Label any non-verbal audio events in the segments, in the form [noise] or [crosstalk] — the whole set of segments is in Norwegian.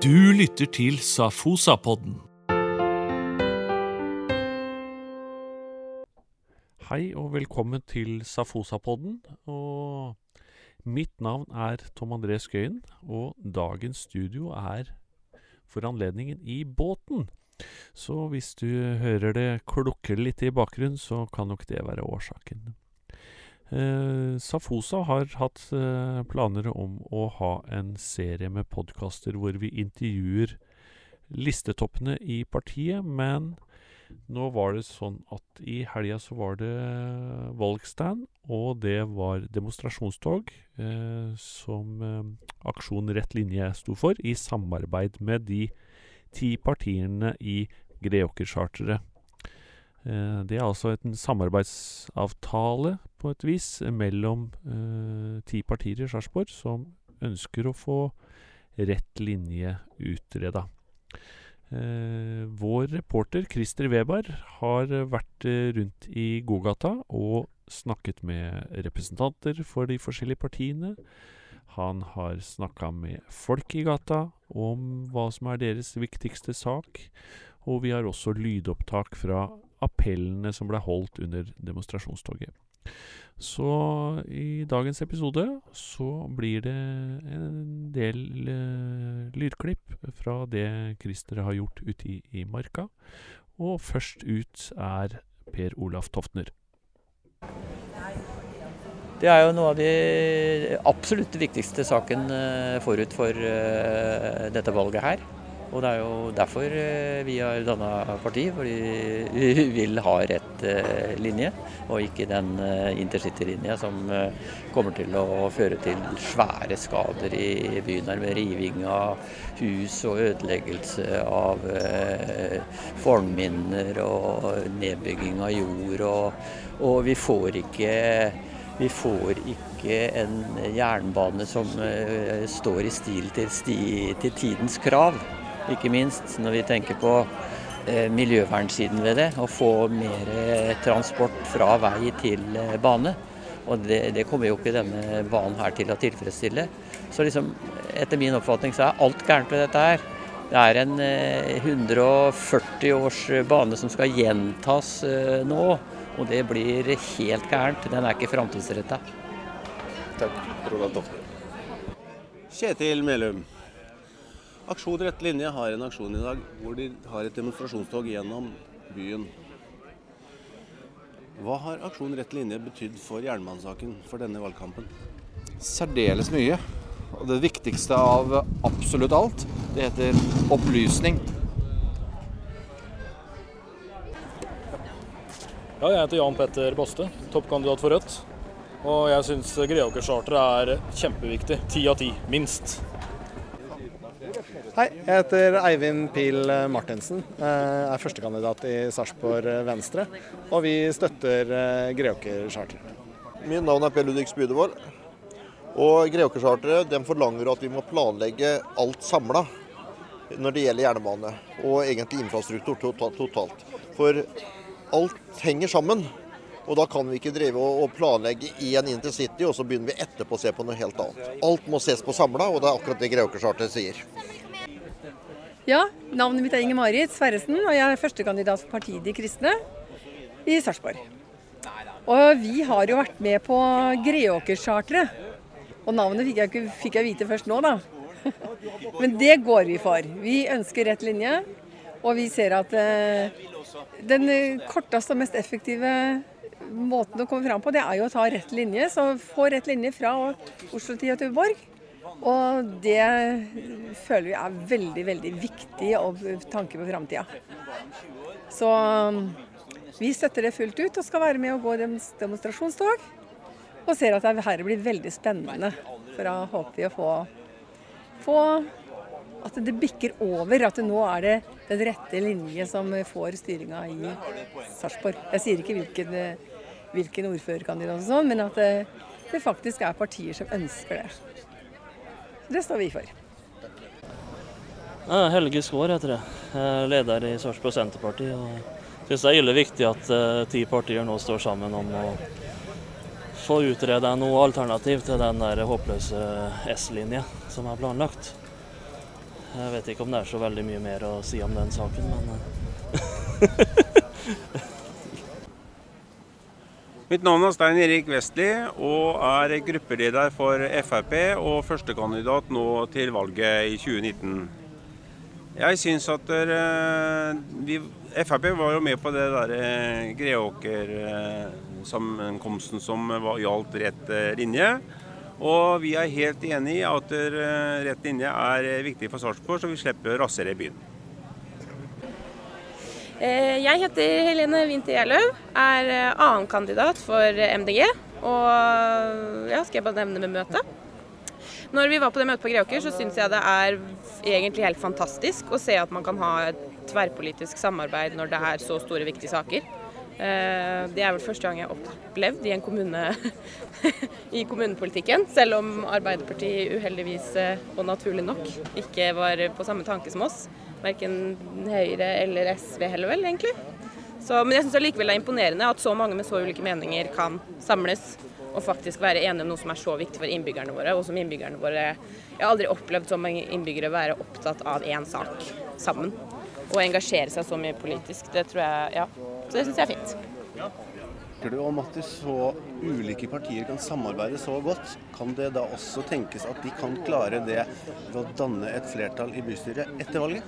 Du lytter til Safosa-podden. Hei og velkommen til Safosa-podden. Mitt navn er Tom André Skøyen, og dagens studio er for anledningen i båten. Så hvis du hører det klukker litt i bakgrunnen, så kan nok det være årsaken. Eh, Safosa har hatt eh, planer om å ha en serie med podkaster hvor vi intervjuer listetoppene i partiet, men nå var det sånn at i helga så var det valgstand, og det var demonstrasjonstog eh, som eh, Aksjon Rett Linje sto for, i samarbeid med de ti partiene i Greåker-charteret. Eh, det er altså en samarbeidsavtale, på et vis, mellom eh, ti partier i Sarpsborg som ønsker å få rett linje utreda. Eh, vår reporter Christer Weber har vært eh, rundt i gågata og snakket med representanter for de forskjellige partiene. Han har snakka med folk i gata om hva som er deres viktigste sak, og vi har også lydopptak fra appellene som ble holdt under demonstrasjonstoget. Så i dagens episode så blir det en del eh, lydklipp fra det Christer har gjort ute i, i marka. Og først ut er Per Olaf Toftner. Det er jo noe av de absolutt viktigste saken eh, forut for eh, dette valget her. Og det er jo derfor eh, vi har danna parti, fordi vi [laughs] vil ha rett linje, og ikke den intercitylinja som kommer til å føre til svære skader i byen her, med riving av hus og ødeleggelse av fornminner og nedbygging av jord. Og, og vi får ikke vi får ikke en jernbane som står i stil til, sti, til, tidens krav. Ikke minst når vi tenker på uh, miljøvernsiden ved det. Å få mer uh, transport fra vei til bane. Og det, det, kommer jo ikke denne banen her til å tilfredsstille. Så liksom, etter min oppfatning så er alt gærent ved dette her. Det er en 140 års bane som skal gjentas nå. Og det blir helt gærent. Den er ikke framtidsretta. Takk. Roland Tofte. Kjetil Melum. Aksjon Rett linje har en aksjon i dag hvor de har et demonstrasjonstog gjennom byen. Hva har Aksjon Rett linje betydd for jernbanesaken for denne valgkampen? Særdeles mye. Og det viktigste av absolutt alt, det heter opplysning. Ja, jeg heter Jan Petter Boste, toppkandidat for Rødt. Og jeg syns Greåker-charteret er kjempeviktig. Ti av ti, minst. Hei, jeg heter Eivind Pil Martinsen. Jeg er førstekandidat i Sarpsborg Venstre. Og vi støtter Greåker-charteret. Mitt navn er Per Ludvig Spydevold. Og Greåker-charteret forlanger at vi må planlegge alt samla når det gjelder jernbane. Og egentlig infrastruktur totalt. For alt henger sammen. Og da kan vi ikke drive og planlegge én intercity, og så begynner vi etterpå å se på noe helt annet. Alt må ses på samla, og det er akkurat det Greåkercharteret sier. Ja, navnet mitt er Inger Marit Sverresen, og jeg er førstekandidat for partiet De kristne i Sarpsborg. Og vi har jo vært med på Greåkercharteret. Og navnet fikk jeg, fikk jeg vite først nå, da. [laughs] Men det går vi for. Vi ønsker rett linje, og vi ser at eh, den korteste og mest effektive måten å komme fram på, det er jo å ta rett linje. Så få rett linje fra Oslo til Göteborg. Og det føler vi er veldig, veldig viktig og tanke på framtida. Så vi støtter det fullt ut og skal være med og gå demonstrasjonstog. Og ser at dette blir veldig spennende. For da håper vi å få, få at det bikker over. At nå er det den rette linje som får styringa i Sarpsborg. Jeg sier ikke hvilken, hvilken ordførerkandidat og sånn, men at det, det, faktisk er partier som ønsker det. Det står vi for. Helge Skår heter jeg. jeg er leder i Sarpsborg Senterparti. og synes det er ille viktig at uh, ti partier nå står sammen om å få utrede noe alternativ til den der håpløse S-linja som er planlagt. Jeg vet ikke om det er så veldig mye mer å si om den saken, men [laughs] Mitt navn er Stein Erik Vestli og er gruppeleder for Frp og førstekandidat nå til valget i 2019. Jeg syns at eh, vi, Frp var jo med på det der eh, Greåker-sammenkomsten som var, gjaldt rett eh, linje. Og vi er helt enig i at eh, rett linje er eh, viktig for Sarpsborg, så vi slipper rasere byen. Eh, Jeg heter Helene Winther Gjerløv, er eh, annenkandidat for MDG. Og ja, skal jeg bare nevne med møtet. Når vi var på det møtet på Greåker, så syns jeg det er egentlig helt fantastisk å se at man kan ha et tverrpolitisk samarbeid når det er så store, viktige saker. Eh, Det er vel første gang jeg har opplevd i en kommune [laughs] i kommunepolitikken, selv om Arbeiderpartiet uheldigvis og naturlig nok ikke var på samme tanke som oss. Verken Høyre eller SV heller vel, egentlig. Så, men jeg syns allikevel det er imponerende at så mange med så ulike meninger kan samles og faktisk være enige om noe som er så viktig for innbyggerne våre. Og som innbyggerne våre Jeg har aldri opplevd så mange innbyggere være opptatt av én sak sammen. Og engasjere seg så mye politisk. Det tror jeg Ja. Så det syns jeg er fint. Tenker du om at så ulike partier kan samarbeide så godt, kan det da også tenkes at de kan klare det ved å danne et flertall i bystyret etter valget?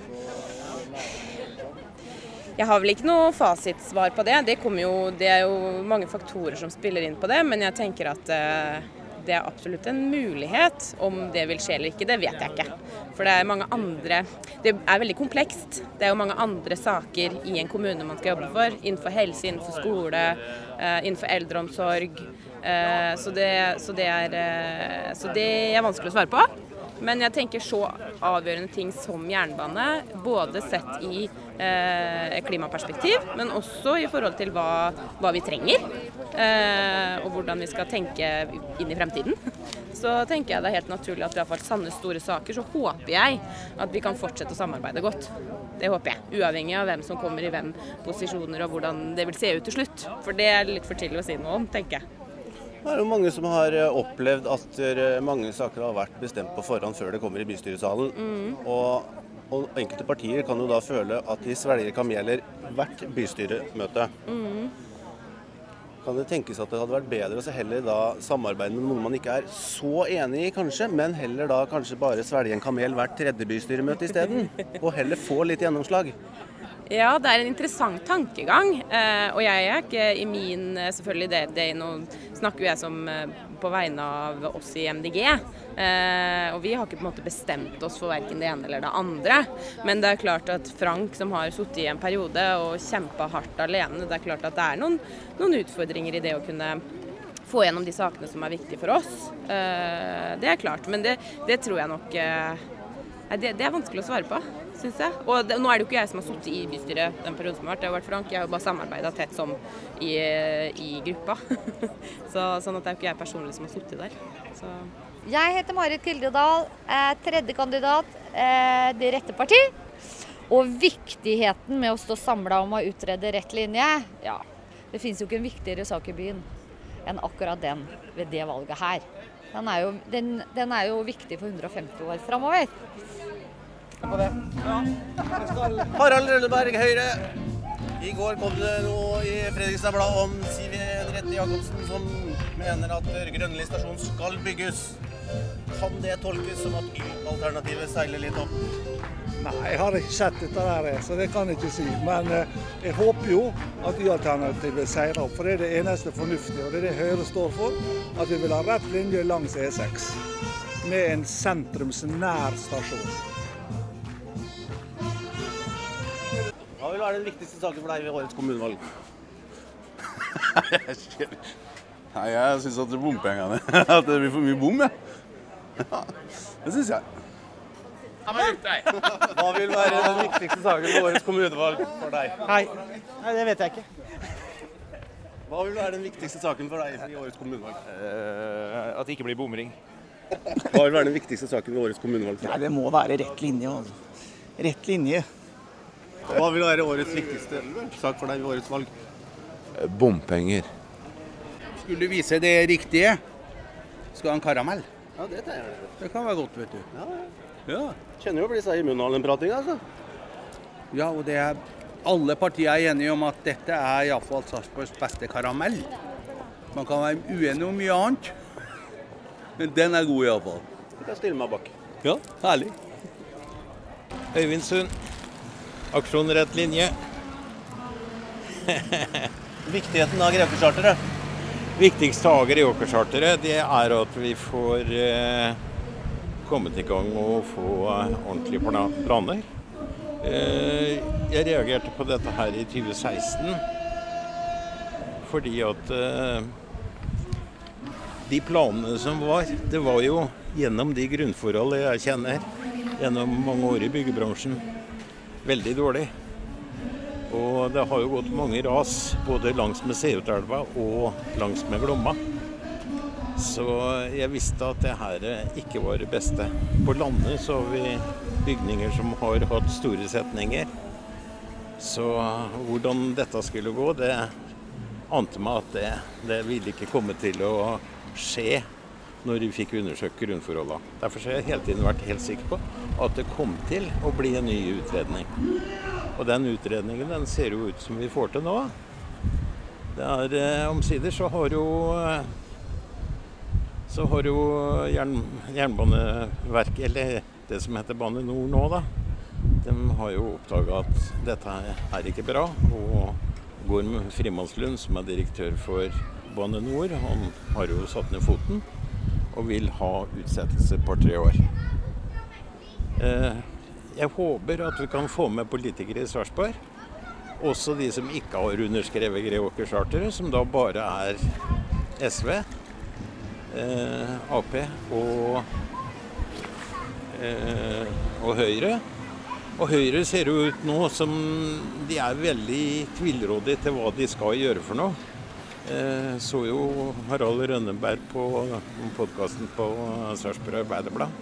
Jeg har vel ikke noe fasitsvar på det. Det, jo, det er jo mange faktorer som spiller inn på det, men jeg tenker at eh, det er absolutt en mulighet. Om det vil skje eller ikke, det vet jeg ikke. For det er mange andre Det er veldig komplekst. Det er jo mange andre saker i en kommune man skal jobbe for. Innenfor helse, innenfor skole, eh, innenfor eldreomsorg. Eh, Så det, så det er eh, Så det er vanskelig å svare på. Men jeg tenker så avgjørende ting som jernbane, både sett i eh, klimaperspektiv, men også i forhold til hva, hva vi trenger. Eh, og hvordan vi skal tenke inn i fremtiden. [laughs] Så tenker jeg det er helt naturlig at i har fall sanne store saker, så håper jeg at vi kan fortsette å samarbeide godt. Det håper jeg. Uavhengig av hvem som kommer i hvem posisjoner og hvordan det vil se ut til slutt. For det er litt for tidlig å si noe om, tenker jeg. Det er jo mange som har eh, opplevd at eh, mange saker har vært bestemt på forhånd før det kommer i bystyresalen. Og, og enkelte partier kan jo da føle at de svelger kameler hvert bystyremøte. Kan det tenkes at det hadde vært bedre å heller da samarbeide med noen man ikke er så enig i, kanskje, men heller da kanskje bare svelge en kamel hvert tredje bystyremøte isteden? Og heller få litt gjennomslag? Ja, det er en interessant tankegang. Eh, og jeg er ikke i min eh, Selvfølgelig, det, det Nå snakker jeg som eh, på vegne av oss i MDG. Og vi har ikke på en måte bestemt oss for verken det ene eller det andre. Men det er klart at Frank, som har sittet i en periode og kjempa hardt alene, det er klart at det er noen, noen utfordringer i det å kunne få gjennom de sakene som er viktige for oss. Det er klart. Men det, det tror jeg nok det, det er vanskelig å svare på, syns jeg. Og det, nå er det jo ikke jeg som har sittet i bystyret den perioden som har vært, det har vært Frank. Jeg har jo bare samarbeida tett som i, i gruppa. [laughs] Så, sånn at det er jo ikke jeg personlig som har sittet der. Så. Jeg heter Marit Kildedal, er tredjekandidat, eh, Det rette parti. Og viktigheten med å stå samla om å utrede rett linje, ja. Det fins jo ikke en viktigere sak i byen enn akkurat den ved det valget her. Den er jo, den, den er jo viktig for 150 år framover. Harald Rønneberg, Høyre. I går kom det noe i Fredrikstad Blad om Siv Henriette Jacobsen som mener at Grønli stasjon skal bygges. Kan det tolkes som at Y-alternativet seiler litt opp? Nei, jeg har ikke sett dette der, så det kan jeg ikke si. Men eh, jeg håper jo at Y-alternativet seirer opp, for det er det eneste fornuftige. Og det er det Høyre står for. At vi vil ha rett linje langs E6 med en sentrumsnær stasjon. Vil være den viktigste saken for deg ved årets kommunevalg? [laughs] Nei, jeg syns at det bompengene [laughs] At det blir for mye bom, jeg. Ja, det syns jeg. Hva vil være den viktigste saken ved årets kommunevalg for deg? Nei. Nei, det vet jeg ikke. Hva vil være den viktigste saken for deg i årets kommunevalg? at det ikke blir bomring. Hva vil være den viktigste saken ved årets kommunevalg? Nei, det må være rett linje. Altså. Rett linje. Hva vil være årets viktigste sak for deg ved årets valg? Bompenger. Skulle du vise det riktige, skal du ha en karamell. Ja, det tar jeg. Det kan være godt, vet du. Ja, Ja. Kjenner jo å bli seg i munnen av den pratinga, altså. ja, og det er alle partier er enige om at dette er iallfall Sarpsborgs beste karamell. Man kan være uenig om mye annet, men den er god iallfall. Jeg kan stille meg bak. Ja, herlig. Øyvind Sund. Aksjon rett linje. [laughs] Viktigheten av Greåkercharteret? Viktigste av i åkercharteret er at vi får eh, kommet i gang og få ordentlige planer. Eh, jeg reagerte på dette her i 2016 fordi at eh, de planene som var, det var jo gjennom de grunnforholdene jeg kjenner gjennom mange år i byggebransjen, veldig dårlig. Og det har jo gått mange ras både langs med Seutelva og langs med Glomma. Så jeg visste at det her ikke var det beste. På landet så har vi bygninger som har hatt store setninger. Så hvordan dette skulle gå, det ante meg at det, det ville ikke komme til å skje når vi fikk undersøkt grunnforholdene. Derfor har jeg hele tiden vært helt sikker på at det kom til å bli en ny utredning. Og den utredningen den ser jo ut som vi får til nå. Det er eh, Omsider så har jo eh, så har jo jern, Jernbaneverket, eller det som heter Bane Nor nå, da, de har jo oppdaga at dette er ikke bra. Og Gorm Frimannslund, som er direktør for Bane Nor, han har jo satt ned foten og vil ha utsettelse et par-tre år. Eh, jeg håper at vi kan få med politikere i Sarpsborg. Også de som ikke har underskrevet Greåker-charteret, som da bare er SV, eh, Ap og, eh, og Høyre. Og Høyre ser jo ut nå som de er veldig tvilrådige til hva de skal gjøre for noe. Eh, så jo Harald Rønneberg på podkasten på Sarpsborg Arbeiderblad.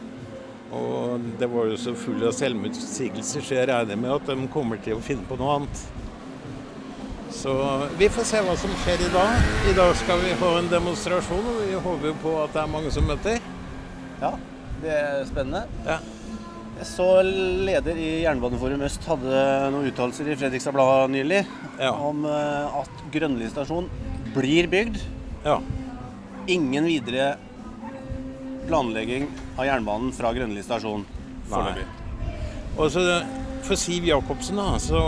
Og det var jo så full av selvmotsigelser, så jeg regner med at de kommer til å finne på noe annet. Så vi får se hva som skjer i dag. I dag skal vi ha en demonstrasjon, og vi håper jo på at det er mange som møter. Ja, det er spennende. Ja. Jeg så leder i Jernbaneforum Øst hadde noen uttalelser i Fredrikstad Blad nylig om eh, at Grønli stasjon blir bygd. Ja. Ingen videre planlegging av jernbanen fra Grønli stasjon foreløpig. Og så For Siv Jacobsen, da, så,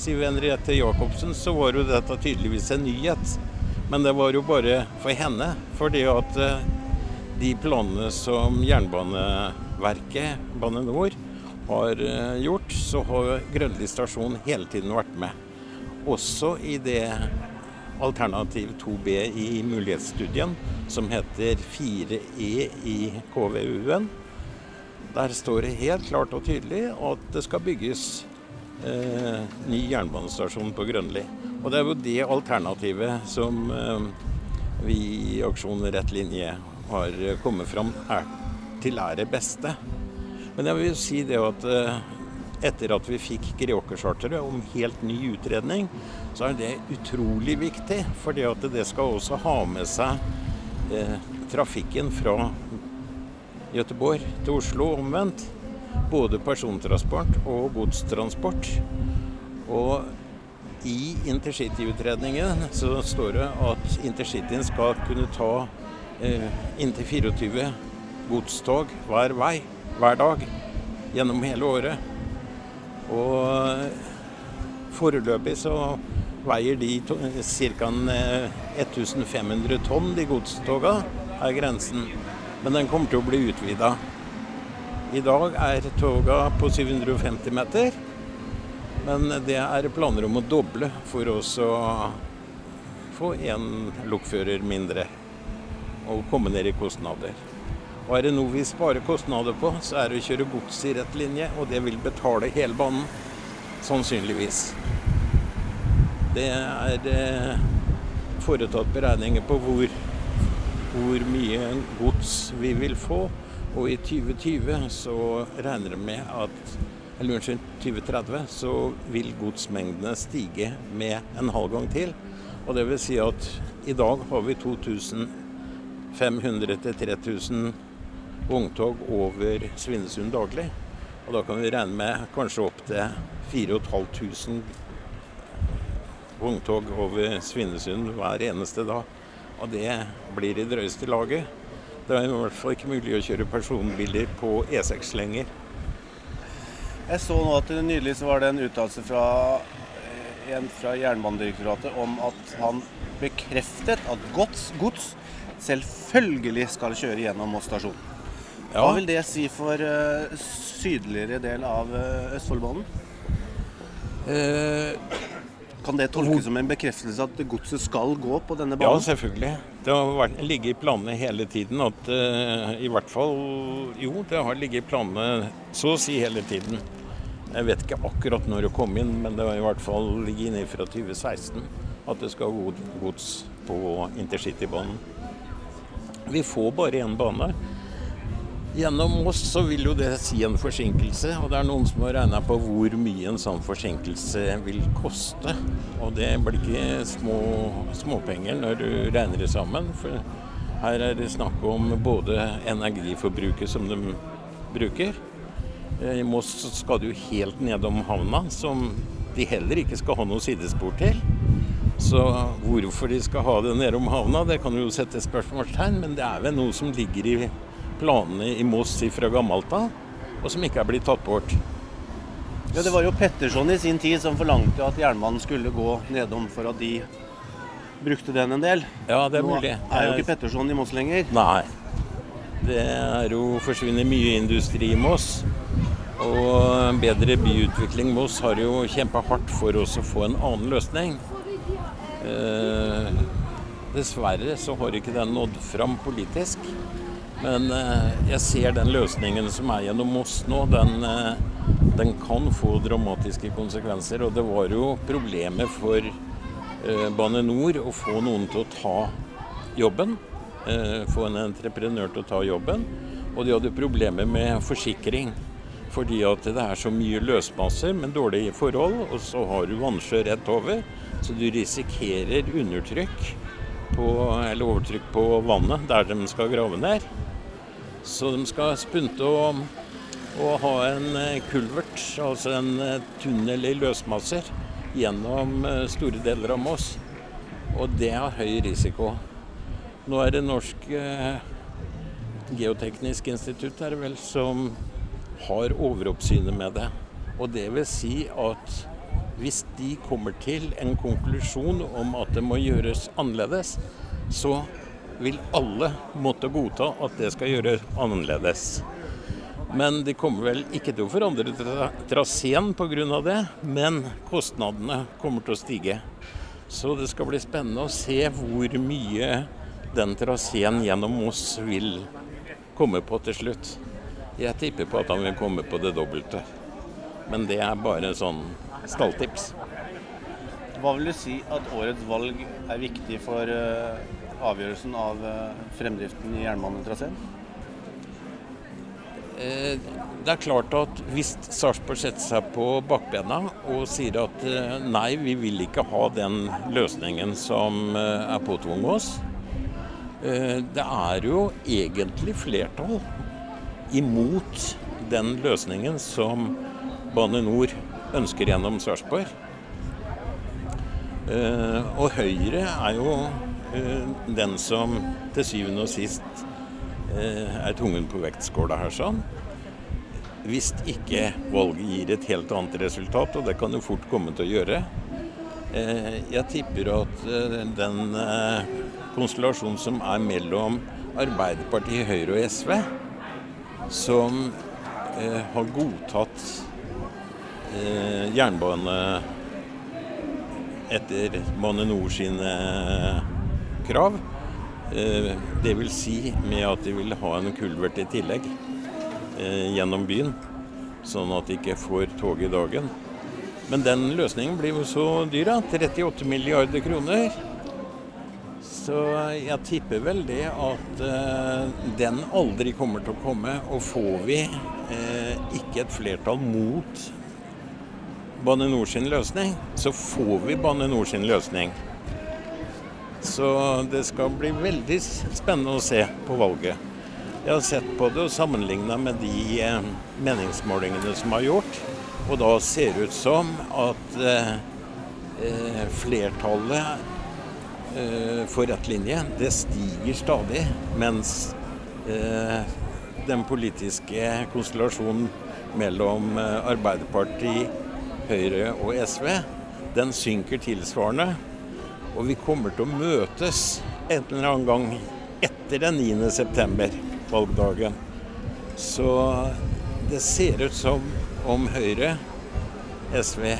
Siv Henriette Jacobsen, så var jo dette tydeligvis en nyhet. Men det var jo bare for henne. Fordi at eh, de planene som Jernbaneverket, Bane NOR, har eh, gjort, så har Grønli stasjon hele tiden vært med. Også i det alternativ 2B i mulighetsstudien, som heter 4E i KVU-en. Der står det helt klart og tydelig at det skal bygges eh, ny jernbanestasjon på Grønli. Og det er jo det alternativet som eh, vi i Aksjon Rett linje har kommet fram er, til er det beste. Men jeg vil jo si det at eh, etter at vi fikk Greåkercharteret om helt ny utredning, så er det utrolig viktig. For det skal også ha med seg eh, trafikken fra Gøteborg til Oslo omvendt. Både persontransport og godstransport. Og i intercityutredningen så står det at intercityen skal kunne ta eh, inntil 24 godstog hver vei hver dag gjennom hele året. Og foreløpig så veier de ca. 1500 tonn, de godstoga, er grensen. Men den kommer til å bli utvida. I dag er toga på 750 meter. Men det er planer om å doble for oss å få én lokfører mindre. Og komme ned i kostnader. Og er det noe vi sparer kostnader på, så er det å kjøre gods i rett linje. Og det vil betale hele banen. Sannsynligvis. Det er eh, foretatt beregninger på hvor, hvor mye gods vi vil få. Og i 2020 så regner de med at eller unnskyld, 2030 så vil godsmengdene stige med en halv gang til. Og det vil si at i dag har vi 2500 til 3000 vogntog over Svinesund daglig. Og da kan vi regne med kanskje opptil 4500 vogntog over Svinesund hver eneste dag. Og det blir i drøyeste laget. Det er i hvert fall ikke mulig å kjøre personbiler på E6 lenger. Jeg så nå at nylig så var det en uttalelse fra eh, en fra Jernbanedirektoratet om at han bekreftet at gods, gods selvfølgelig skal kjøre gjennom Moss stasjon. Hva vil det si for uh, sydligere del av uh, Østfoldbanen? kan det tolkes som en bekreftelse at godset skal gå på denne banen? Ja, selvfølgelig. Det har ligget i planene hele tiden at eh, i hvert fall Jo, det har ligget i planene så å si hele tiden. Jeg vet ikke akkurat når det kom inn, men det har i hvert fall ligget inne fra 2016 at det skal gå gods på intercitybanen. Vi får bare én bane. Gjennom Moss så vil jo det si en forsinkelse, og det er noen som har regna på hvor mye en sånn forsinkelse vil koste. Og det blir ikke små, småpenger når du regner det sammen. For her er det snakk om både energiforbruket som de bruker. Eh, I Moss skal du helt nedom havna, som de heller ikke skal ha noe sidespor til. Så hvorfor de skal ha det nedom havna, det kan jo sette spørsmålstegn, men det er vel noe som ligger i planene i Moss fra gammelt av, og som ikke er blitt tatt bort. Ja, Det var jo Petterson i sin tid som forlangte at jernbanen skulle gå nedom for at de brukte den en del. Ja, det er Nå mulig. er jo ikke Petterson i Moss lenger. Nei. Det er jo forsvunnet mye industri i Moss. Og bedre byutvikling Moss har jo kjempa hardt for oss å få en annen løsning. Eh, dessverre så har ikke den nådd fram politisk. Men eh, jeg ser den løsningen som er gjennom Moss nå, den, eh, den kan få dramatiske konsekvenser. Og det var jo problemet for eh, Bane NOR å få noen til å ta jobben. Få en entreprenør til å ta jobben. Og de hadde problemer med forsikring. Fordi at det er så mye løsmasser med dårlige forhold, og så har du vannsjø rett over. Så du risikerer undertrykk på, eller overtrykk på vannet der de skal grave ned. Så de skal spunte og, og ha en eh, kulvert, altså en eh, tunnel i løsmasser, gjennom eh, store deler av Moss. Og det har høy risiko. Nå er det Norsk geoteknisk institutt er det vel, som har overoppsynet med det. Og det vil si at hvis de kommer til en konklusjon om at det må gjøres annerledes, så vil alle måtte godta at det skal gjøres annerledes. Men de kommer vel ikke til å forandre tra traseen pga. det, men kostnadene kommer til å stige. Så det skal bli spennende å se hvor mye den traseen gjennom Moss vil komme på til slutt. Jeg tipper på at han vil komme på det dobbelte. Men det er bare sånn stalltips. Hva vil du si at årets valg er viktig for eh, avgjørelsen av eh, fremdriften i jernbanetraseen? Eh, Det er klart at hvis Sarpsborg setter seg på bakbena og sier at nei, vi vil ikke ha den løsningen som er påtvunget oss Det er jo egentlig flertall imot den løsningen som Bane NOR ønsker gjennom Sarpsborg. Eh, Og Høyre er jo eh, den som til syvende og sist eh, er tungen på vektskåla her sånn. Hvis ikke valget gir et helt annet resultat, og det kan jo fort komme til å gjøre. Jeg tipper at den konstellasjonen som er mellom Arbeiderpartiet, Høyre og SV, som har godtatt jernbane etter Bane NOR sine krav. Eh, Det vil si med at de vil ha en kulvert i tillegg eh, gjennom byen, sånn at de ikke får tog i dagen. Men den løsningen blir jo så dyr, da. 38 milliarder kroner. Så jeg tipper vel det at eh, den aldri kommer til å komme. Og får vi eh, ikke et flertall mot Bane NOR sin løsning, så får vi Bane NOR sin løsning. Så det skal bli veldig spennende å se på valget. Jeg har sett på det og sammenligna med de eh, meningsmålingene som er gjort. Og da ser det ut som at eh, eh, flertallet eh, for rett linje, det stiger stadig. Mens eh, den politiske konstellasjonen mellom Arbeiderpartiet, Høyre og SV, den synker tilsvarende. Og vi kommer til å møtes en eller annen gang etter den 9. september, valgdagen. Så det ser ut som om Høyre, SV,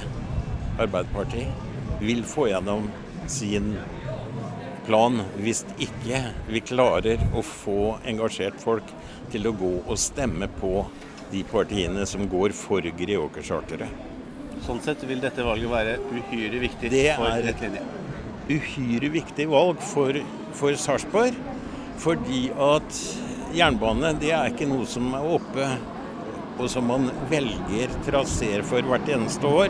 Arbeiderpartiet vil få gjennom sin plan hvis ikke vi klarer å få engasjert folk til å gå og stemme på de partiene som går for Greåker-charteret. Sånn sett vil dette valget være uhyre viktig Det for er rett linje. uhyre viktig valg for, for Sarpsborg. Fordi at jernbane det er ikke noe som er oppe og som man velger traseer for hvert eneste år.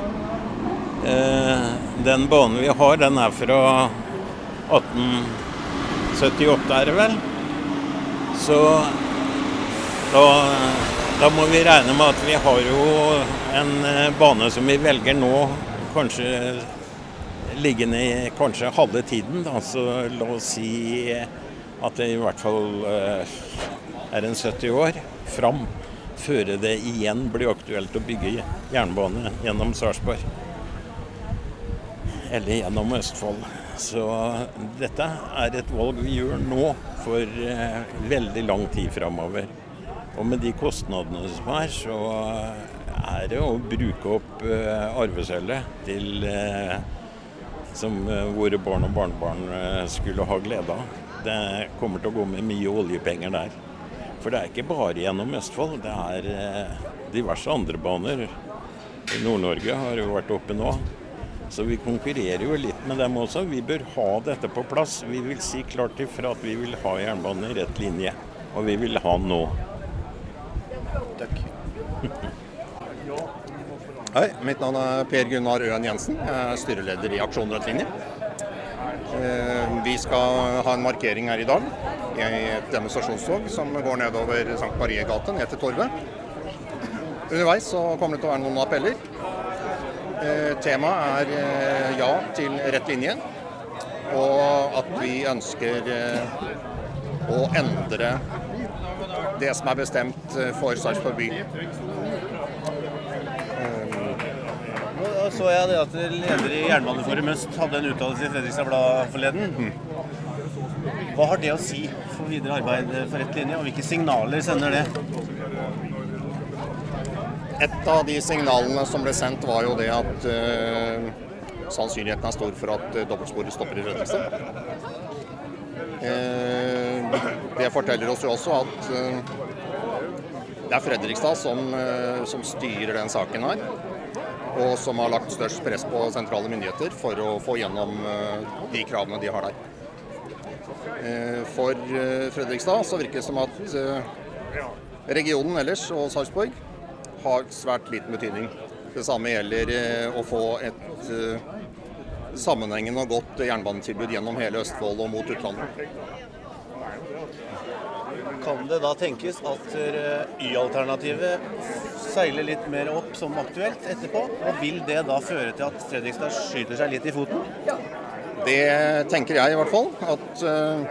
Eh, den banen vi har, den er fra 1878, er det vel. Så da, da må vi regne med at vi har jo en eh, bane som vi velger nå, kanskje liggende i kanskje halve tiden. Da. Så la oss si at det i hvert fall eh, er en 70 år fram før det igjen blir aktuelt å bygge jernbane gjennom Sarpsborg. Eller gjennom Østfold. Så dette er et valg vi gjør nå for eh, veldig lang tid framover. Og med de kostnadene som er, så er det å bruke opp eh, arvesølvet til eh, som eh, våre barn og barnebarn skulle ha glede av. Det kommer til å gå med mye oljepenger der. For det er ikke bare gjennom Østfold, det er diverse andre baner. Nord-Norge har jo vært oppe nå. Så vi konkurrerer jo litt med dem også. Vi bør ha dette på plass. Vi vil si klart ifra at vi vil ha jernbane i rett linje. Og vi vil ha nå. Takk. [laughs] Hei, mitt navn er Per Gunnar Øen Jensen. Jeg er styreleder i Aksjon Rødt linje. Eh, Vi skal ha en markering her i dag i et demonstrasjonstog som går nedover Sankt Marie gate ned til Torvet. Underveis så kommer det til å være noen appeller. Eh, Temaet er eh, ja til rett linje, og at vi ønsker å endre det som er bestemt eh, for Sarpsborg by. Så jeg det at leder i Jernbaneforum Øst hadde en uttalelse i Fredrikstad Blad forleden. Hva har det å si for videre arbeid for rett linje, og hvilke signaler sender det? Et av de signalene som ble sendt, var jo det at uh, sannsynligheten er stor for at eh, dobbeltsporet stopper i Fredrikstad. Eh, det forteller oss jo også at eh, det er Fredrikstad som, eh, som styrer den saken her. Og som har lagt størst press på sentrale myndigheter for å få gjennom eh, de kravene de har der. For Fredrikstad så virker det som at regionen ellers og Sarpsborg har svært liten betydning. Det samme gjelder å få et sammenhengende og godt jernbanetilbud gjennom hele Østfold og mot utlandet. Kan det da tenkes at eh, Y-alternativet seiler litt mer opp som aktuelt etterpå? Og vil det da føre til at Fredrikstad skyter seg litt i foten? Det tenker jeg i hvert fall. At eh,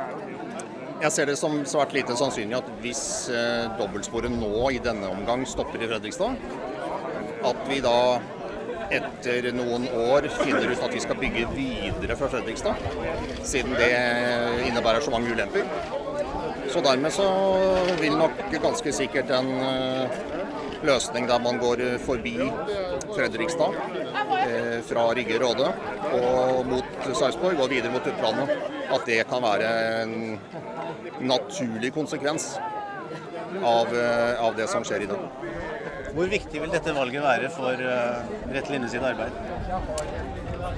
jeg ser det som svært lite sannsynlig at hvis eh, dobbeltsporet nå i denne omgang stopper i Fredrikstad, at vi da etter noen år finner ut at vi skal bygge videre fra Fredrikstad, siden det innebærer så mange ulemper. Så dermed så vil nok ganske sikkert en eh, løsning der man går forbi Fredrikstad eh, fra Rygge Råde og mot Sarpsborg og videre mot utlandet, at det kan være en naturlig konsekvens av, eh, av det som skjer i dag. Hvor viktig vil dette valget være for Rett linje sitt arbeid?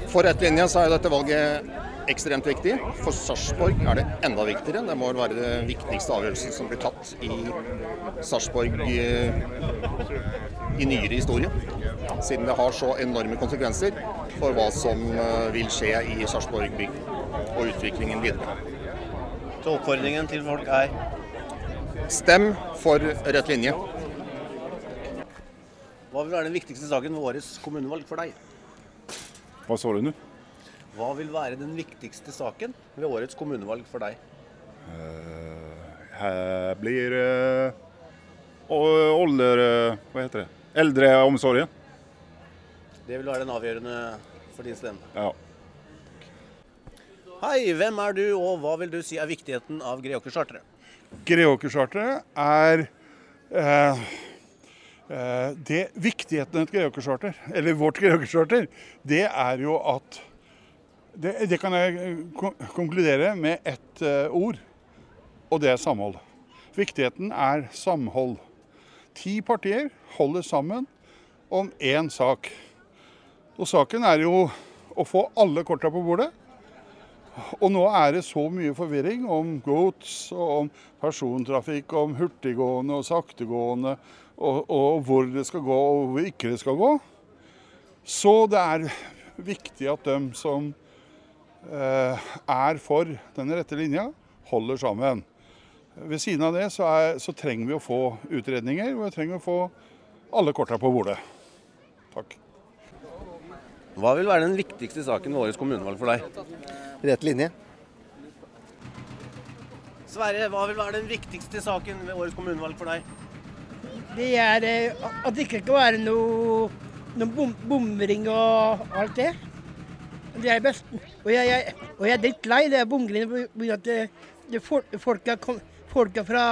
For rett linje så er dette valget ekstremt viktig. For Sarpsborg er det enda viktigere. Det må være den viktigste avgjørelsen som blir tatt i Sarpsborg i, i nyere historie. Siden det har så enorme konsekvenser for hva som eh, vil skje i Sarpsborg by og utviklingen videre. Så oppfordringen til folk er Stem for rett linje. Hva vil være den viktigste saken ved årets kommunevalg for deg? Hva sa du nå? Hva vil være den viktigste saken ved årets kommunevalg for deg? Her blir uh, ålder... eh, Hva heter det? Eldreomsorgen. Det vil være den avgjørende for din stemme. Ja. Hei, hvem er du, og hva vil du si er viktigheten av Greåker-charteret? Greåkercharteret er eh, eh, det Viktigheten av et Greåkercharter, eller vårt Greåkercharter, det er jo at det, det kan jeg eh, konkludere med ett eh, ord, og det er samhold. Viktigheten er samhold. Ti partier holder sammen om én sak. Og saken er jo å få alle korta på bordet. Og nå er det så mye forvirring om gods, og om persontrafikk, om hurtiggående og saktegående, og, og hvor det skal gå og hvor ikke det skal gå. Så det er viktig at de som er for den rette linja, holder sammen. Ved siden av det så, er, så trenger vi å få utredninger, og vi trenger å få alle korta på bordet. Takk. Hva vil være den viktigste saken ved årets kommunevalg for deg? Rett linje. Sverre, hva vil være den viktigste saken ved årets kommunevalg for deg? Det er eh, at det ikke skal være noe, noe bom, bomring og alt det. Det er best. Og jeg, jeg, og jeg er litt lei det bomringen pga. at det, det folk, folka, kom, folka fra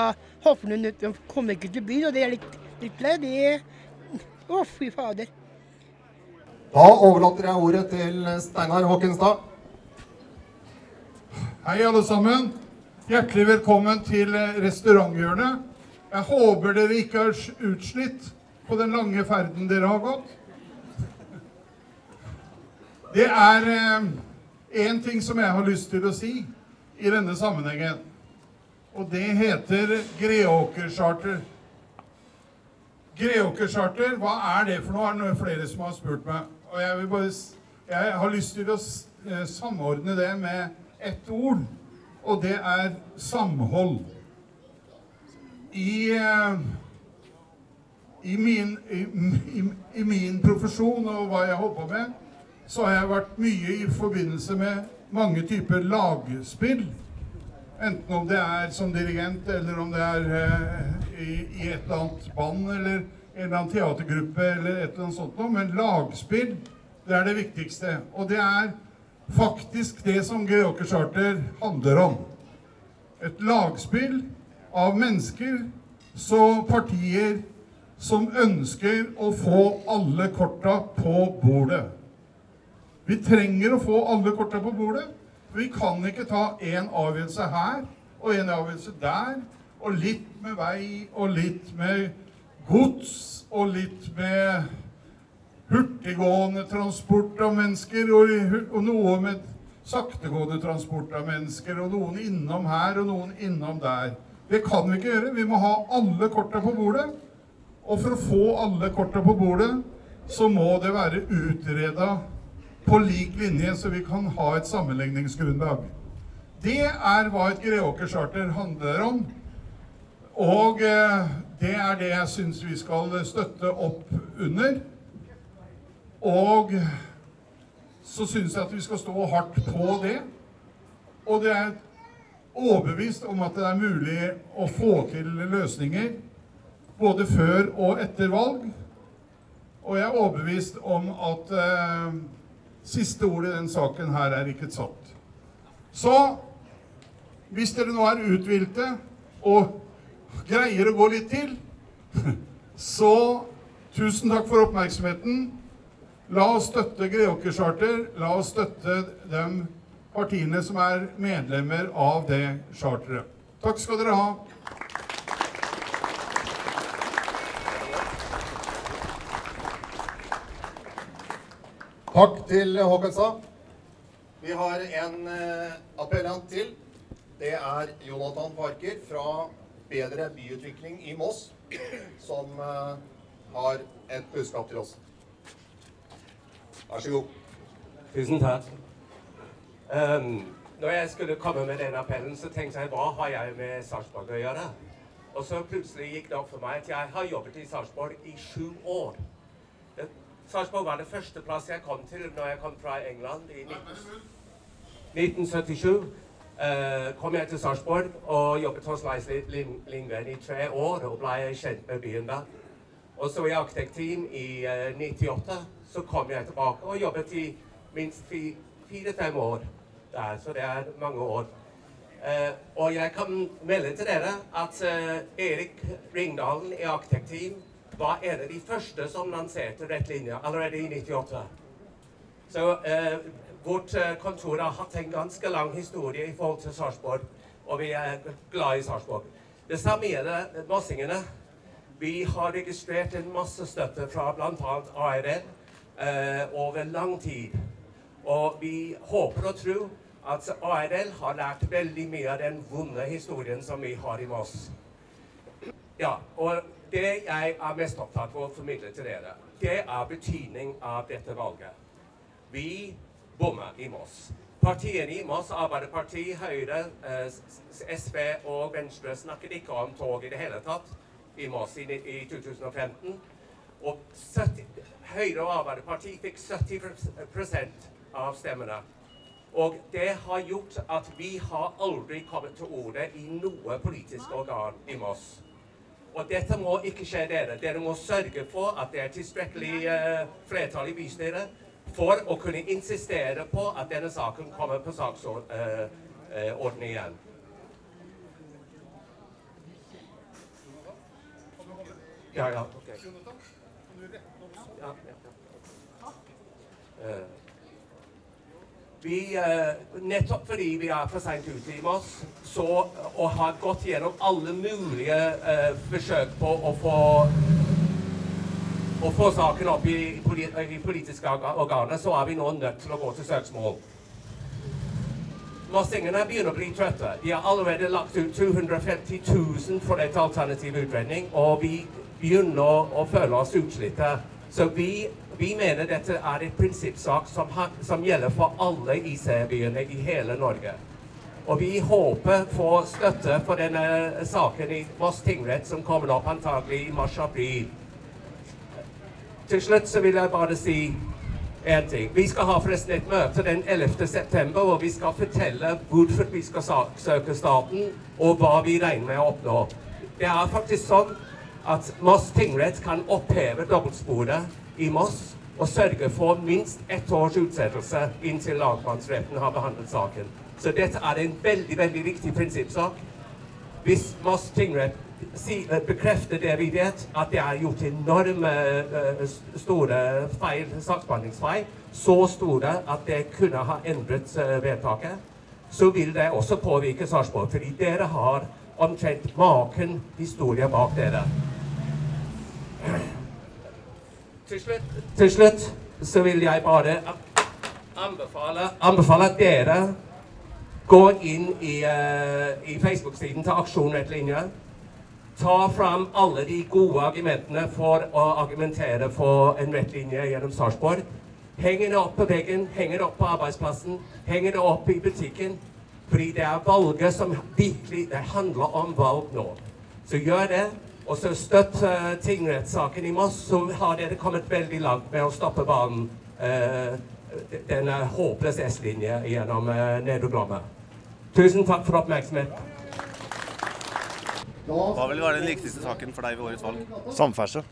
Hofnund kommer ikke til byen, og det er litt, litt lei. Det Å, fy fader. Da overlater jeg ordet til Steinar Håkenstad. Hei, alle sammen. Hjertelig velkommen til eh, restauranthjørnet. Jeg håper dere ikke er utslitt på den lange ferden dere har gått. Det er én ting som jeg har lyst til å si i denne sammenhengen. Og det heter Greåker-charter. Greåker-charter, hva er det for noe? Er det flere som har spurt meg? Og jeg, bare, jeg har lyst til å eh, samordne det med ett ord, og det er samhold. I, eh, i, min, i, i, I min profesjon og hva jeg holder på med, så har jeg vært mye i forbindelse med mange typer lagspill. Enten om det er som dirigent, eller om det er eh, i, i et eller annet band, eller en eller annen teatergruppe, eller et eller annet sånt noe. Men lagspill, det er det viktigste. Og det er faktisk det som Greåker Charter handler om. Et lagspill av mennesker, så partier som ønsker å få alle korta på bordet. Vi trenger å få alle korta på bordet. Vi kan ikke ta én avgjørelse her og en avgjørelse der, og litt med vei og litt med gods og litt med hurtiggående transport av mennesker, og, og noe med saktegående transport av mennesker, og noen innom her og noen innom der. Det kan vi ikke gjøre. Vi må ha alle korta på bordet. Og for å få alle korta på bordet, så må det være utreda på lik linje, så vi kan ha et sammenligningsgrunnlag. Det er hva et Greåker-charter handler om. Og eh, det er det jeg syns vi skal støtte opp under. Og så syns jeg at vi skal stå hardt på det. Og det er overbevist om at det er mulig å få til løsninger både før og etter valg. Og jeg er overbevist om at eh, siste ordet i den saken her er ikke satt. Så hvis dere nå er uthvilte og greier å gå litt til, [laughs] så tusen takk for oppmerksomheten. La oss støtte Greåker Charter. La oss støtte de partiene som er medlemmer av det charteret. Takk skal dere ha. Takk til Håkonstad. Vi har en eh, appellant til. Det er Jonathan Parker fra Bedre byutvikling i Moss, som eh, har et budskap til oss. Vær så god. Tusen takk. Um, når jeg skulle komme med den appellen, så tenkte jeg hva har jeg med Sarpsborg å gjøre? Og så plutselig gikk det opp for meg at jeg har jobbet i Sarpsborg i sju år. Sarpsborg var det første plass jeg kom til når jeg kom fra England i 1977. Uh, kom jeg til Sarpsborg og jobbet hos Leis Lindgren i tre år og ble kjent med byen da. Og så i arkitektteam i uh, 98 så kom jeg tilbake og jobbet i minst fire-fem år der, så det er mange år. Uh, og jeg kan melde til dere at eh, Erik Ringdalen i arkitektteam var en av de første som lanserte Rett linje allerede i 98. Så eh, vårt eh, kontor har hatt en ganske lang historie i forhold til Sarpsborg, og vi er glad i Sarpsborg. Det samme gjelder mossingene. Vi har registrert en masse støtte fra bl.a. ARL eh, over lang tid. Og vi håper og tror at ARL har lært veldig mye av den vonde historien som vi har i Moss. Ja, og det jeg er mest opptatt av å formidle til dere, det er betydning av dette valget. Vi bommer i Moss. Partiene i Moss, Arbeiderpartiet, Høyre, eh, SV og Venstre snakket ikke om tog i det hele tatt i Moss i 2015. Og 70, Høyre og Arbeiderpartiet fikk 70 av stemmene. Og det har gjort at vi har aldri kommet til orde i noe politisk organ i Moss. Og dette må ikke skje dere. Dere må sørge for at det er tilstrekkelig uh, flertall i bystyret for å kunne insistere på at denne saken kommer på saksorden eh, eh, igjen. Ja, ja. Okay. Ja, ja, ja. Eh, vi, eh, nettopp fordi vi er for seint ute i Moss, så, og har gått gjennom alle mulige eh, forsøk på å få å få saken opp i, i politiske organer, så er vi nå nødt til å gå til søksmål. Mossingene begynner å bli trøtte. De har allerede lagt ut 250 000 for et alternativ utredning, og vi begynner å føle oss utslitte. Så vi, vi mener dette er et prinsippsak som, som gjelder for alle IC-byene i hele Norge. Og vi håper få støtte for denne saken i Voss tingrett, som kommer opp antagelig i mars-april. Til slutt så vil jeg bare si en ting. Vi skal ha forresten et møte den 11. september, hvor vi skal fortelle hvorfor vi skal saksøke staten, og hva vi regner med å oppnå. Det er faktisk sånn at Moss tingrett kan oppheve dobbeltsporet i Moss og sørge for minst ett års utsettelse inntil lagmannsretten har behandlet saken. Så dette er en veldig, veldig viktig prinsippsak. Hvis Moss tingrett eh, bekrefter det vi vet, at det er gjort enorme eh, store feil, saksbehandlingsfeil, så store at det kunne ha endret eh, vedtaket, så vil det også påvirke Sarpsborg. Fordi dere har omtrent maken historie bak dere. Til slutt, til slutt så vil jeg bare anbefale, anbefale at dere går inn i, uh, i Facebook-siden til Aksjon Rett linje. Ta fram alle de gode argumentene for å argumentere for en rett linje gjennom Sarpsborg. Henger det opp på veggen, henger det opp på arbeidsplassen, henger det opp i butikken. Fordi det er valget som virkelig Det handler om valg nå. Så gjør det. Og så støtt uh, tingrettssaken i Moss, så har dere kommet veldig langt med å stoppe banen. eh, denne håpløse S-linje gjennom uh, Nedre Tusen takk for oppmerksomheten. Hva vil være den viktigste saken for deg ved årets valg? Samferdsel.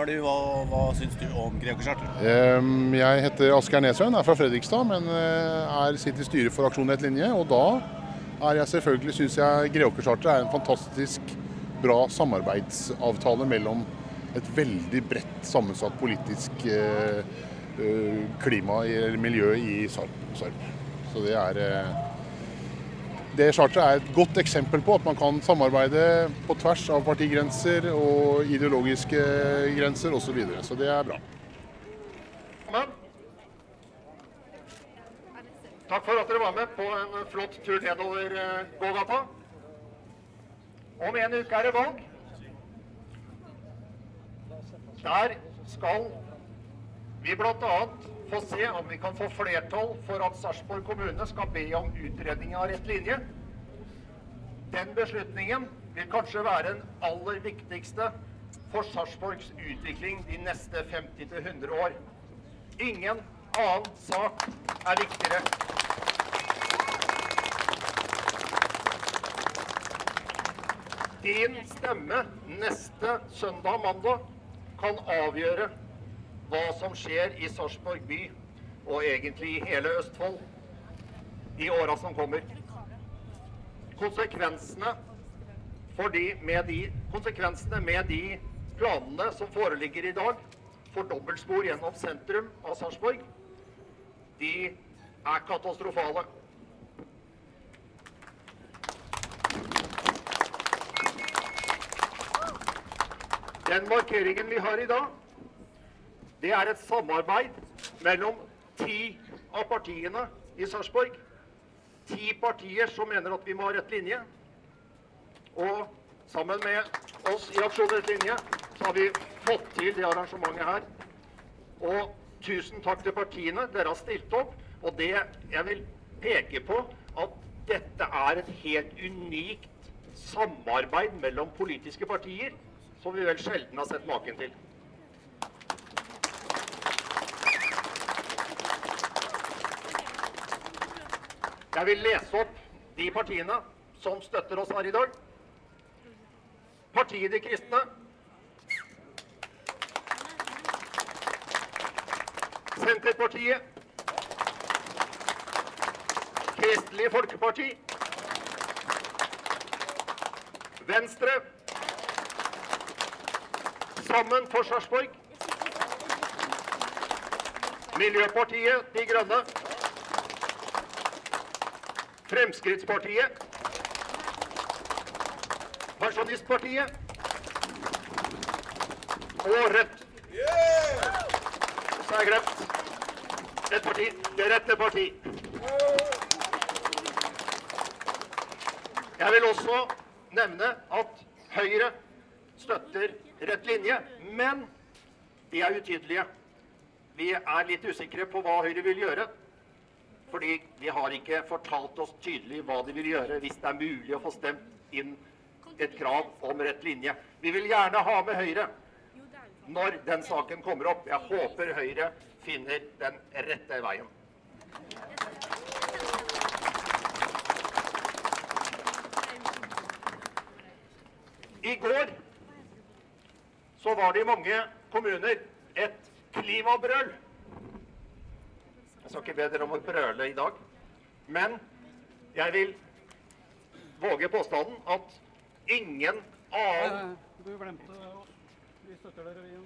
Hvem er hva, syns du om Greco Charter? Jeg heter Asgeir Nesøen, er fra Fredrikstad, men eh, er, sitter i styret for Aksjon et linje. Og da er jeg selvfølgelig, syns jeg Greåkercharteret er en fantastisk bra samarbeidsavtale mellom et veldig bredt sammensatt politisk eh, eh, klima eller miljø i Sarp. Så det er det charteret er et godt eksempel på at man kan samarbeide på tvers av partigrenser og ideologiske grenser osv. Så, videre. så det er bra. Takk for at dere var med på en flott tur nedover eh, gågata. Om en uke er det valg. Der skal vi bl.a. få se om vi kan få flertall for at Sarpsborg kommune skal be om utredning av rett linje. Den beslutningen vil kanskje være den aller viktigste for Sarpsborgs utvikling de neste 50-100 år. Ingen annen sak er viktigere. Din stemme neste søndag-mandag kan avgjøre hva som skjer i Sarpsborg by, og egentlig i hele Østfold, i åra som kommer. Konsekvensene, de, med de, konsekvensene med de planene som foreligger i dag for dobbeltspor gjennom sentrum av Sarpsborg, de er katastrofale. Den markeringen vi har i dag, det er et samarbeid mellom ti av partiene i Sarpsborg. Ti partier som mener at vi må ha rett linje. Og sammen med oss i Aksjon rett linje, så har vi fått til det arrangementet her. Og tusen takk til partiene. Dere har stilt opp. Og det jeg vil peke på, at dette er et helt unikt samarbeid mellom politiske partier som vi vel sjelden har sett maken til. Jeg vil lese opp de partiene som støtter oss her i dag. Partiet De kristne. Senterpartiet. Kristelig Folkeparti. Venstre. Sammen for Sarpsborg. Miljøpartiet De Grønne. Fremskrittspartiet. Pensjonistpartiet. Og Rødt. Så er jeg glemt et parti. Det rette parti. Jeg vil også nevne at Høyre støtter rett linje, men de er utydelige. Vi er litt usikre på hva Høyre vil gjøre. Fordi de har ikke fortalt oss tydelig hva de vil gjøre hvis det er mulig å få stemt inn et krav om rett linje. Vi vil gjerne ha med Høyre når den saken kommer opp. Jeg håper Høyre finner den rette veien. I går så var det i mange kommuner et klimabrøl. Jeg skal ikke be dere om å brøle i dag, men jeg vil våge påstanden at ingen annen Du glemte. Vi støtter dere, vi.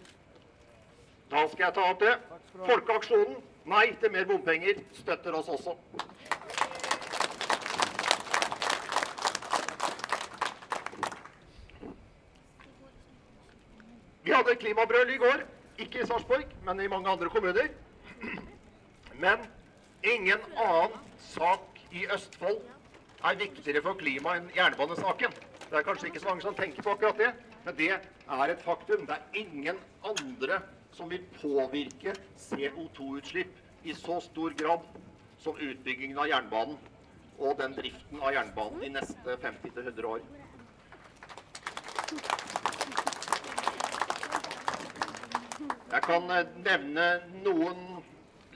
Da skal jeg ta opp det. Folkeaksjonen Nei til mer bompenger støtter oss også. Vi hadde klimabrøl i går. Ikke i Sarpsborg, men i mange andre kommuner. Men ingen annen sak i Østfold er viktigere for klimaet enn jernbanesaken. Det er kanskje ikke så mange som tenker på akkurat det, men det er et faktum. Det er ingen andre som vil påvirke CO2-utslipp i så stor grad som utbyggingen av jernbanen og den driften av jernbanen de neste 50-100 år. Jeg kan eh, nevne noen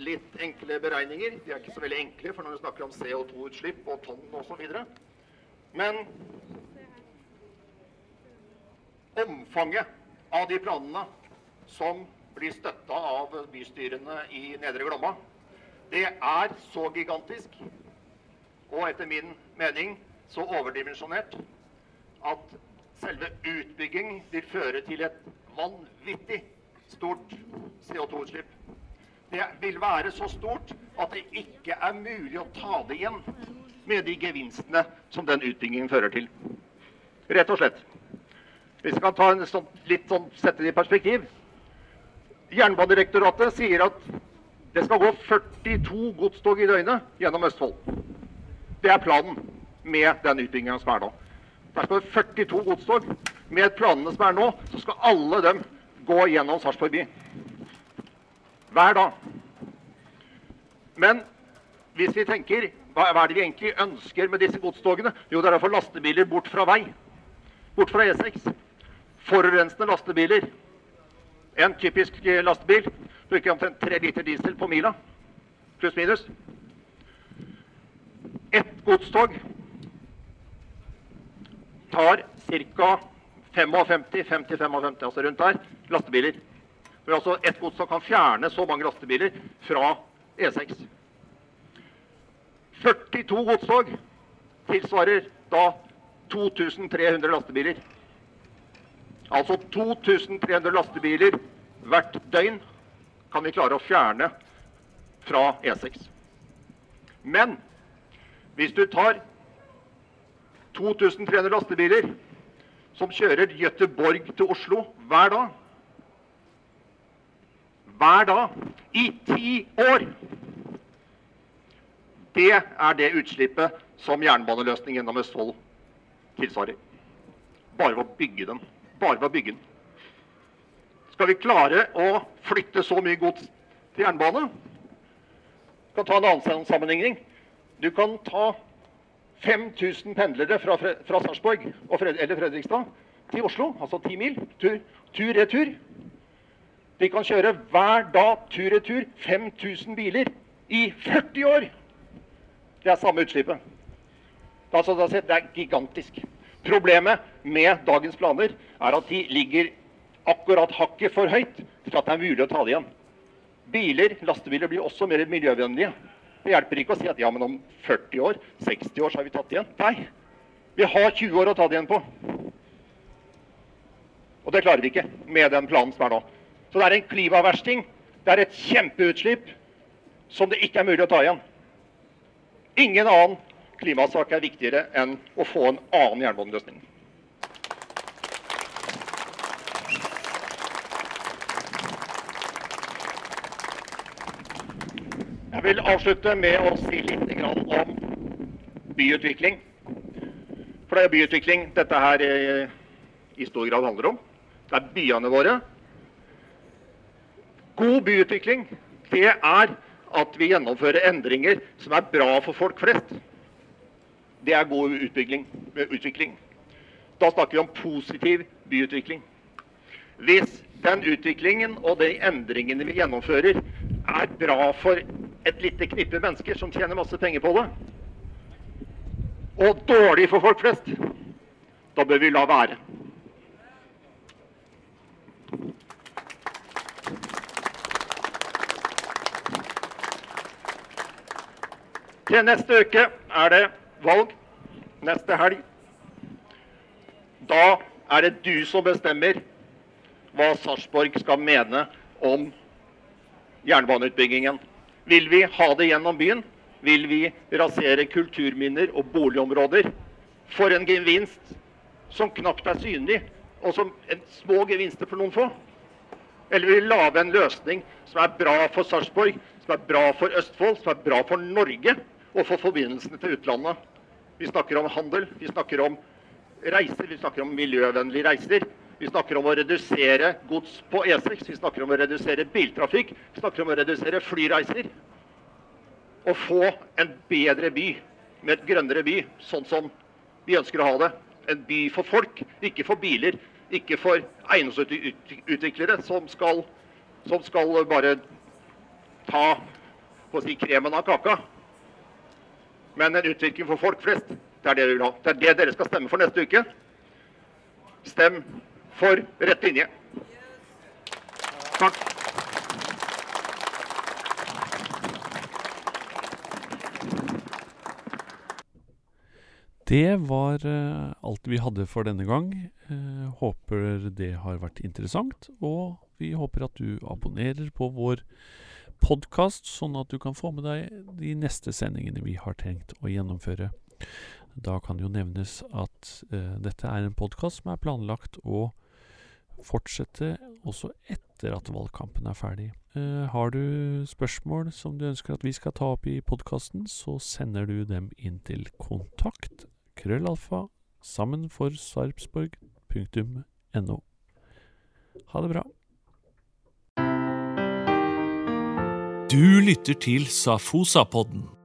litt enkle beregninger. De er ikke så veldig enkle, for når vi snakker om CO2-utslipp og tonn osv. Men omfanget av de planene som blir støtta av bystyrene i Nedre Glomma, det er så gigantisk og etter min mening så overdimensjonert at selve utbygging vil føre til et vanvittig stort CO2-utslipp. Det vil være så stort at det ikke er mulig å ta det igjen med de gevinstene som den utbyggingen fører til. Rett og slett. Hvis vi kan sånn, litt sånn, sette det i perspektiv. Jernbanedirektoratet sier at Det skal gå 42 godstog i døgnet gjennom Østfold. Det er planen med den utbygginga som er nå. Der det 42 godstog. Med planene som er nå, så skal alle dem gå gjennom Sarpsborg by. Hver dag. Men hvis vi tenker hva er det vi egentlig ønsker med disse godstogene? Jo, det er å få lastebiler bort fra vei. Bort fra E6. Forurensende lastebiler. En typisk eh, lastebil bruker omtrent tre liter diesel på mila. Pluss minus. Ett godstog tar ca. 55-50-55, altså rundt der, lastebiler. Hvor altså ett godstog kan fjerne så mange lastebiler fra E6. 42 godstog tilsvarer da 2300 lastebiler. Altså 2300 lastebiler hvert døgn kan vi klare å fjerne fra E6. Men hvis du tar 2300 lastebiler som kjører Gøteborg til Oslo hver dag Hver dag i ti år! Det er det utslippet som jernbaneløsning gjennom Østfold tilsvarer. Bare ved å bygge den. Bare ved å bygge den. Skal vi klare å flytte så mye gods til jernbane? Du kan ta en annen sammenligning. Du kan ta 5000 pendlere fra, fra Sarpsborg eller Fredrikstad til Oslo, altså 10 mil, tur- tur-retur. De kan kjøre hver dag tur-retur 5000 biler i 40 år. Det er samme utslippet. Det er gigantisk. Problemet med dagens planer er at de ligger akkurat hakket for høyt til at det er mulig å ta det igjen. Biler, lastebiler blir også mer miljøvennlige. Det hjelper ikke å si at ja, men om 40 år, 60 år, så har vi tatt det igjen. Nei. Vi har 20 år å ta det igjen på. Og det klarer vi ikke med den planen som er nå. Så det er en klimaversting. Det er et kjempeutslipp som det ikke er mulig å ta igjen. Ingen annen klimasak er viktigere enn å få en annen jernbaneløsning. Jeg vil avslutte med å si litt om byutvikling. For det er byutvikling dette her eh, i stor grad handler om. Det er byene våre. God byutvikling, det er at vi gjennomfører endringer som er bra for folk flest. Det er god utvikling. utvikling. Da snakker vi om positiv byutvikling. Hvis den utviklingen og de endringene vi gjennomfører, er bra for et lite knippe mennesker som tjener masse penger på det, og dårlig for folk flest, da bør vi la være. Til neste uke er det valg. Neste helg. Da er det du som bestemmer hva Sarpsborg skal mene om jernbaneutbyggingen. Vil vi ha det gjennom byen? Vil vi rasere kulturminner og boligområder for en gevinst som knapt er synlig, og som en små gevinster for noen få? Eller vil vi lage en løsning som er bra for Sarpsborg, som er bra for Østfold, som er bra for Norge og for forbindelsene til utlandet? Vi snakker om handel, vi snakker om reiser, vi snakker om miljøvennlige reiser. Vi snakker om å redusere gods på E6, vi snakker om å redusere biltrafikk, vi snakker om å redusere flyreiser. Og få en bedre by, med et grønnere by, sånn som vi ønsker å ha det. En by for folk, ikke for biler, ikke for eiendomsutviklere som skal, som skal bare ta på å si, kremen av kaka. Men en utvikling for folk flest, det er det vi vil ha. Det er det dere skal stemme for neste uke. Stem for rett linje. Takk. Det var eh, alt vi hadde for denne gang. Eh, håper det har vært interessant, og vi håper at du abonnerer på vår podkast, sånn at du kan få med deg de neste sendingene vi har tenkt å gjennomføre. Da kan jo nevnes at eh, dette er en podkast som er planlagt å fortsette også etter at valgkampen er ferdig. Eh, har du spørsmål som du ønsker at vi skal ta opp i podkasten, så sender du dem inn til kontakt krøllalfa sammen for sarpsborg.no. Ha det bra. Du lytter til Safosa-podden.